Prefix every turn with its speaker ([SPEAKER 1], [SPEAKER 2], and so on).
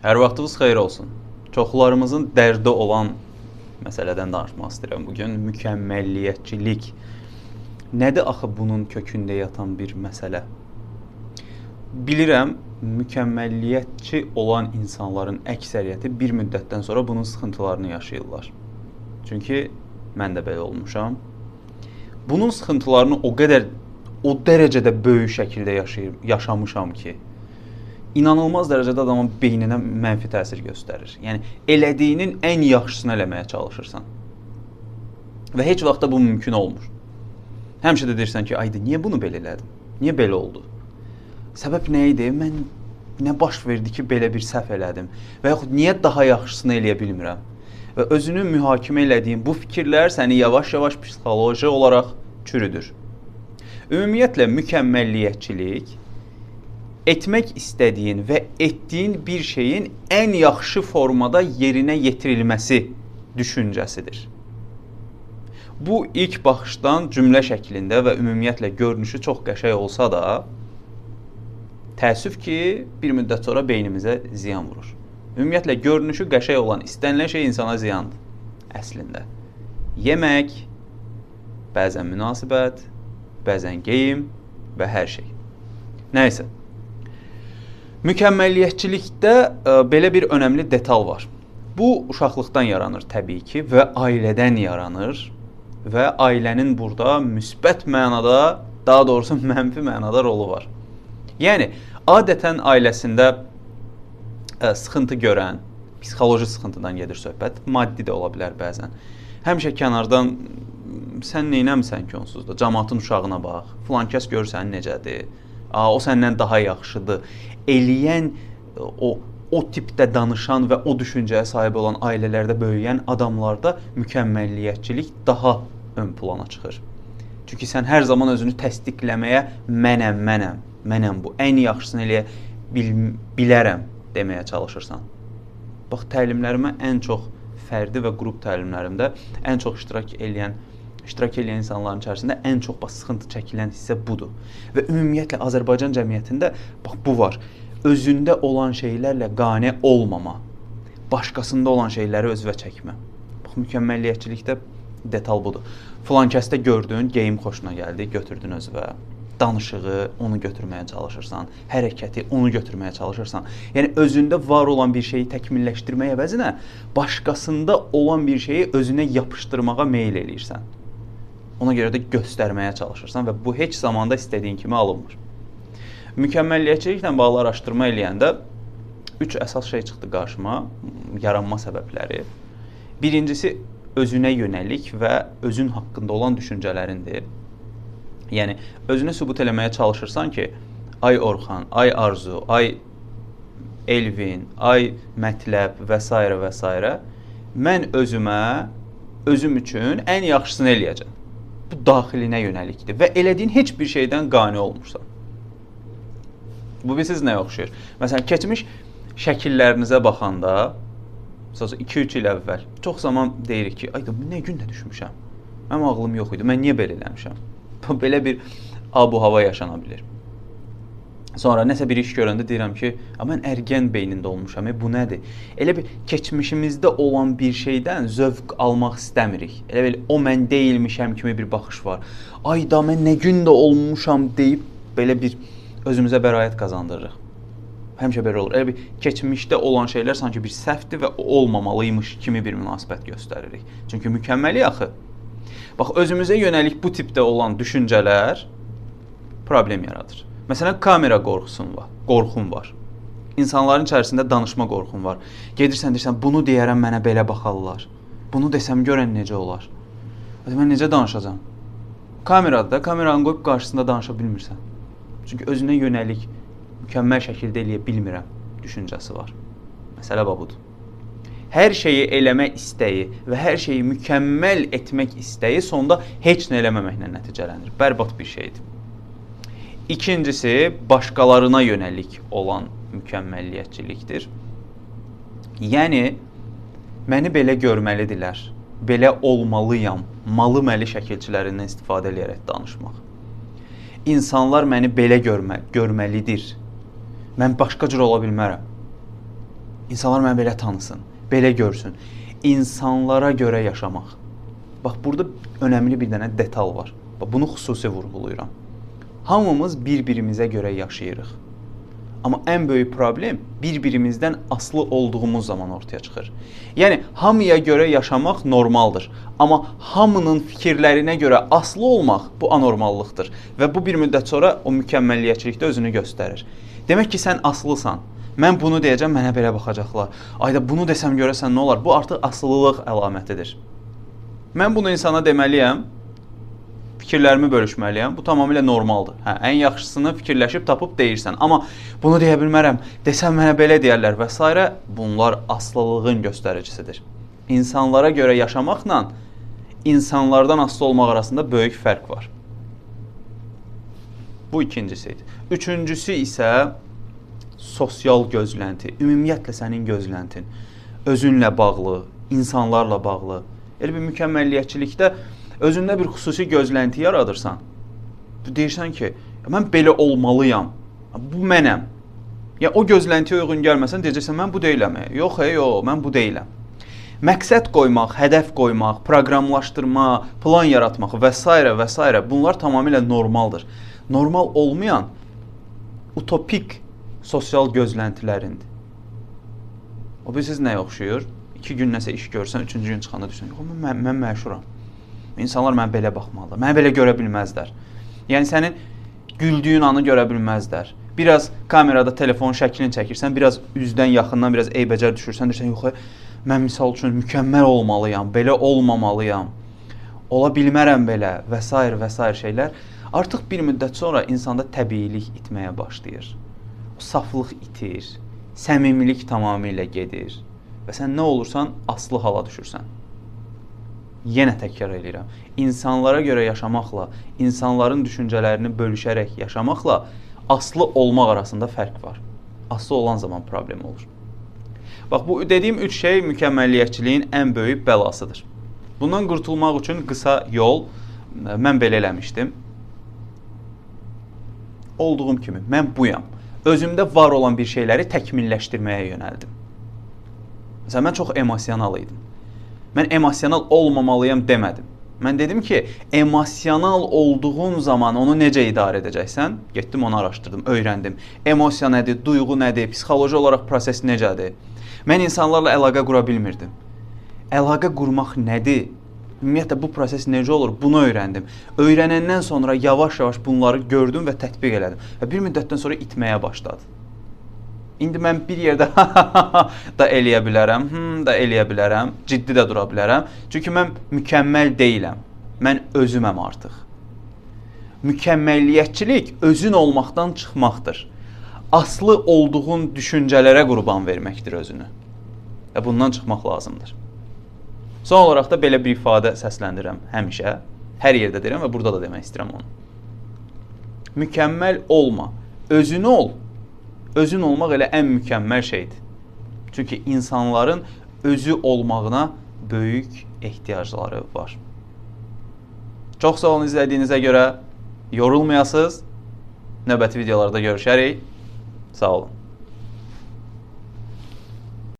[SPEAKER 1] Hər vaxtınız xeyir olsun. Çoxlarımızın dərdi olan məsələdən danışmaq istəyirəm bu gün mükəmməlliyətçilik. Nədir axı bunun kökündə yatan bir məsələ? Bilirəm, mükəmməlliyətçi olan insanların əksəriyyəti bir müddətdən sonra bunun sıxıntılarını yaşayırlar. Çünki mən də belə olmuşam. Bunun sıxıntılarını o qədər o dərəcədə böyük şəkildə yaşayır, yaşamışam ki, inanılmaz dərəcədə adamın beyninə mənfi təsir göstərir. Yəni elədiyinin ən yaxşısını eləməyə çalışırsan. Və heç vaxt da bu mümkün olmur. Həmişə də deyirsən ki, aydı niyə bunu belə elədim? Niyə belə oldu? Səbəb nə idi? Mən nə baş verdi ki, belə bir səhv elədim? Və yaxud niyə daha yaxşısını eləyə bilmirəm? Və özünü mühakimə elədiyin bu fikirlər səni yavaş-yavaş psixoloji olaraq çürüdür. Ümumiyyətlə mükəmməlliyətçilik etmək istədiyin və etdiyin bir şeyin ən yaxşı formada yerinə yetirilməsi düşüncəsidir. Bu ilk baxışdan cümlə şəklində və ümumiyyətlə görünüşü çox qəşəng olsa da, təəssüf ki, bir müddət sonra beynimizə ziyan vurur. Ümumiyyətlə görünüşü qəşəng olan istənilən şey insana ziyandır əslində. Yemək, bəzən münasibət, bəzən geyim və hər şey. Nəysə, Mükəmməlliyətçilikdə ə, e, belə bir önəmli detal var. Bu uşaqlıqdan yaranır təbii ki və ailədən yaranır və ailənin burada müsbət mənada, daha doğrusu mənfi mənada rolu var. Yəni adətən ailəsində ə, e, sıxıntı görən, psixoloji sıxıntıdan gedir söhbət, maddi də ola bilər bəzən. Həmişə kənardan sən nə etmisən ki onsuz da cəmaatın uşağına bax. Filan kəs görsən necədir? O səndən daha yaxşıdır eləyən o o tipdə danışan və o düşüncəyə sahib olan ailələrdə böyüyən adamlarda mükəmməlliyətçilik daha ön plana çıxır. Çünki sən hər zaman özünü təsdiqləməyə mənəm, mənəm, mənəm bu. Ən yaxşısını eləyə bil bilərəm deməyə çalışırsan. Bax təlimlərimə ən çox fərdi və qrup təlimlərimdə ən çox iştirak edən iştirak edən insanların içərisində ən çox bax sıxıntı çəkilən hissə budur. Və ümumiyyətlə Azərbaycan cəmiyyətində bax bu var. Özündə olan şeylərlə qane olmama, başqasında olan şeyləri özünə çəkmə. Bax mükəmməlliyyətçilikdə detal budur. Filan kəsdə gördün, geyim xoşuna gəldi, götürdün özünə danışığı onu götürməyə çalışırsan, hərəkəti onu götürməyə çalışırsan. Yəni özündə var olan bir şeyi təkmilləşdirməyə əvəzinə başqasında olan bir şeyi özünə yapışdırmağa meyl eləyirsən. Ona görə də göstərməyə çalışırsan və bu heç zamanda istədiyin kimi alınmır. Mükəmməlliyətçiliklə bağlı araşdırma eləyəndə 3 əsas şey çıxdı qarşıma, yaranma səbəbləri. Birincisi özünə yönəlik və özün haqqında olan düşüncələrindir. Yəni özünü sübut eləməyə çalışırsan ki, ay Orxan, ay Arzu, ay Elvin, ay Mətləb və s. və s. mən özümə özüm üçün ən yaxşısını eləyəcəm bu daxilinə yönəlikdir və elədiyin heç bir şeydən qane olmursan. Bu bilirsiniz nəyə oxşayır? Məsələn, keçmiş şəkillərinizə baxanda məsələn 2-3 il əvvəl çox zaman deyirik ki, ay da nə gündə düşmüşəm. Mənim ağlım yox idi. Mən niyə belə eləmişəm? belə bir abu-hava yaşana bilər. Sonra nəsə bir iş görəndə deyirəm ki, mən ərgən beynində olmuşam. E, bu nədir? Elə bir keçmişimizdə olan bir şeydən zövq almaq istəmirik. Elə bil o mən deyilmişəm kimi bir baxış var. Ay da mən nə gündə olmuşam deyib belə bir özümüzə bəraət qazandırırıq. Həmişə belə olur. Elə bir keçmişdə olan şeylər sanki bir səhvdir və olmamalıymış kimi bir münasibət göstəririk. Çünki mükəmməli axı. Bax özümüzə yönəlik bu tipdə olan düşüncələr problem yaradır. Məsələn, kamera qorxusun var, qorxun var. İnsanların içərisində danışma qorxun var. Gedirsən deyirsən, bunu deyərəm mənə belə baxarlar. Bunu desəm görən necə olar? Mən necə danışacağam? Kamerada da kameranı qoyub qarşısında danışa bilmirsən. Çünki özünə yönəlik mükəmməl şəkildə eləyə bilmirəm düşüncəsi var. Məsələ budur. Hər şeyi eləmək istəyi və hər şeyi mükəmməl etmək istəyi sonda heç nə eləməməklə nəticələnir. Bərbad bir şeydir. İkincisi başqalarına yönəlik olan mükəmməlliyətçilikdir. Yəni məni belə görməlidirlər. Belə olmalıyam. Malı məli şəkilçilərindən istifadə edərək danışmaq. İnsanlar məni belə görmə görməlidir. Mən başqa cür ola bilmərəm. İnsanlar məni belə tanısın, belə görsün. İnsanlara görə yaşamaq. Bax burada önəmli bir dənə detal var. Bax bunu xüsusi vurğulayıram. Hamımız bir-birimizə görə yaşayırıq. Amma ən böyük problem bir-birimizdən aslı olduğumuz zaman ortaya çıxır. Yəni hamıya görə yaşamaq normaldır, amma hamının fikirlərinə görə aslı olmaq bu anormallıqdır və bu bir müddət sonra o mükəmməlliyətçilikdə özünü göstərir. Demək ki, sən aslısan. Mən bunu deyəcəm, mənə belə baxacaqlar. Ayda bunu desəm görəsən nə olar? Bu artıq asılılıq əlamətidir. Mən bunu insana deməliyəm, fikirlərimi bölüşməliyəm. Bu tamamilə normaldır. Hə, ən yaxşısını fikirləşib tapıb deyirsən. Amma bunu deyə bilmərəm. Desəm mənə belə deyərlər və s. bunlar aslılığın göstəricisidir. İnsanlara görə yaşamaqla insanlardan asılı olmaq arasında böyük fərq var. Bu ikincisi idi. Üçüncüsü isə sosial gözlənti, ümumiyyətlə sənin gözləntin özünlə bağlı, insanlarla bağlı. Elə bir mükəmməlliyətçilikdə özündə bir xüsusi gözlənti yaradırsan. Deyirsən ki, mən belə olmalıyam. Bu mənəm. Ya o gözləntiyə uyğun gəlməsən deyəcəksən mən bu deyiləm. Yox, hey, yox, mən bu deyiləm. Məqsəd qoymaq, hədəf qoymaq, proqramlaşdırma, plan yaratmaq və s. və s. bunlar tamamilə normaldır. Normal olmayan utopik sosial gözləntilərindir. O bilirsiniz nəyə oxşuyur? 2 gün nəsə iş görsən, 3-cü gün çıxanda düşünürsən, yox mən mən məşhuram. İnsanlar mənə belə baxmalıdır. Mənə belə görə bilməzlər. Yəni sənin güldüyün anı görə bilməzlər. Biraz kamerada telefon şəklini çəkirsən, biraz üzdən yaxından biraz eybəcər düşürsən, deyirsən, yox, mən misal üçün mükəmməl olmalıyam, belə olmamalıyam. Ola bilmərəm belə və s. və s. şeylər artıq bir müddət sonra insanda təbiilik itməyə başlayır. O saflıq itir, səmimilik tamamilə gedir və sən nə olursan aslı hala düşürsən yenə təkrar edirəm. İnsanlara görə yaşamaqla, insanların düşüncələrini bölüşərək yaşamaqla aslı olmaq arasında fərq var. Aslı olan zaman problem olur. Bax bu dediyim üç şey mükəmməlliyətçiliyin ən böyük bəlasıdır. Bundan qurtulmaq üçün qısa yol mən belə eləmişdim. Olduğum kimi mən buyam. Özümdə var olan bir şeyləri təkmilləşdirməyə yönəldim. Məsələn mən çox emosional idim mən emosional olmamalıyam demədim. Mən dedim ki, emosional olduğun zaman onu necə idarə edəcəksən? Getdim onu araşdırdım, öyrəndim. Emosiya nədir, duyğu nədir, psixoloji olaraq proses necədir? Mən insanlarla əlaqə qura bilmirdim. Əlaqə qurmaq nədir? Ümumiyyətlə bu proses necə olur? Bunu öyrəndim. Öyrənəndən sonra yavaş-yavaş bunları gördüm və tətbiq elədim. Və bir müddətdən sonra itməyə başladı. İndi mən bir yerdə da eləyə bilərəm, hmm, da eləyə bilərəm, ciddi də dura bilərəm. Çünki mən mükəmməl deyiləm. Mən özüməm artıq. Mükəmməlliyətçilik özün olmaqdan çıxmaqdır. Aslı olduğun düşüncələrə qurban verməkdir özünü. Və bundan çıxmaq lazımdır. Son olaraq da belə bir ifadə səsləndirirəm həmişə. Hər yerdə deyirəm və burada da demək istəyirəm onu. Mükəmməl olma. Özünü ol özün olmaq elə ən mükəmməl şeydir. Çünki insanların özü olmağına böyük ehtiyacları var. Çox sağ olun izlədiyinizə görə. Yorulmayasınız. Növbəti videolarda görüşərik. Sağ olun.